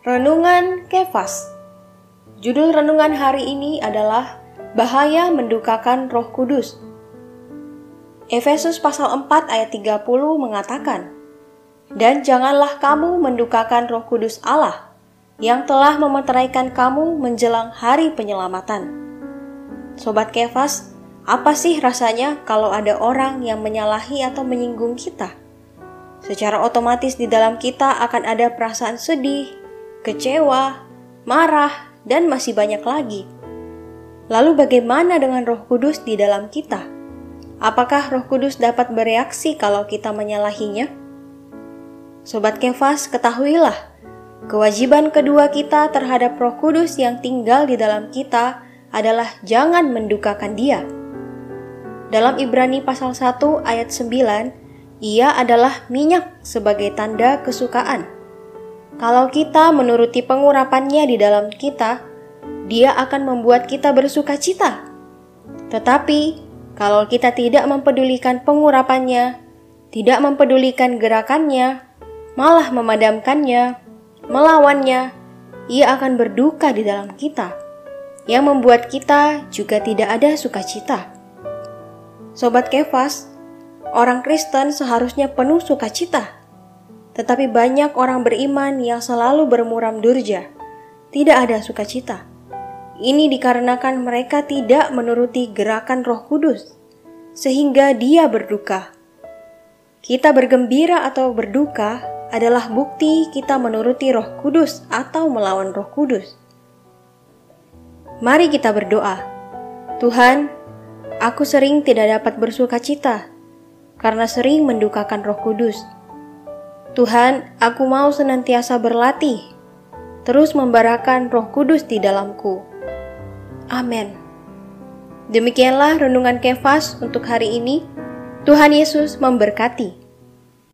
Renungan Kefas Judul renungan hari ini adalah Bahaya Mendukakan Roh Kudus. Efesus pasal 4 ayat 30 mengatakan, Dan janganlah kamu mendukakan roh kudus Allah, yang telah memeteraikan kamu menjelang hari penyelamatan. Sobat Kefas, apa sih rasanya kalau ada orang yang menyalahi atau menyinggung kita? Secara otomatis di dalam kita akan ada perasaan sedih, kecewa, marah, dan masih banyak lagi. Lalu, bagaimana dengan Roh Kudus di dalam kita? Apakah Roh Kudus dapat bereaksi kalau kita menyalahinya? Sobat Kefas, ketahuilah, kewajiban kedua kita terhadap Roh Kudus yang tinggal di dalam kita adalah jangan mendukakan Dia. Dalam Ibrani pasal 1 ayat 9, ia adalah minyak sebagai tanda kesukaan. Kalau kita menuruti pengurapannya di dalam kita, dia akan membuat kita bersuka cita. Tetapi, kalau kita tidak mempedulikan pengurapannya, tidak mempedulikan gerakannya, malah memadamkannya, melawannya, ia akan berduka di dalam kita, yang membuat kita juga tidak ada sukacita. Sobat Kefas, orang Kristen seharusnya penuh sukacita tetapi banyak orang beriman yang selalu bermuram durja, tidak ada sukacita. Ini dikarenakan mereka tidak menuruti gerakan Roh Kudus, sehingga dia berduka. Kita bergembira atau berduka adalah bukti kita menuruti Roh Kudus atau melawan Roh Kudus. Mari kita berdoa. Tuhan, aku sering tidak dapat bersuka cita karena sering mendukakan Roh Kudus. Tuhan, aku mau senantiasa berlatih, terus membarakan roh kudus di dalamku. Amin. Demikianlah renungan kefas untuk hari ini. Tuhan Yesus memberkati.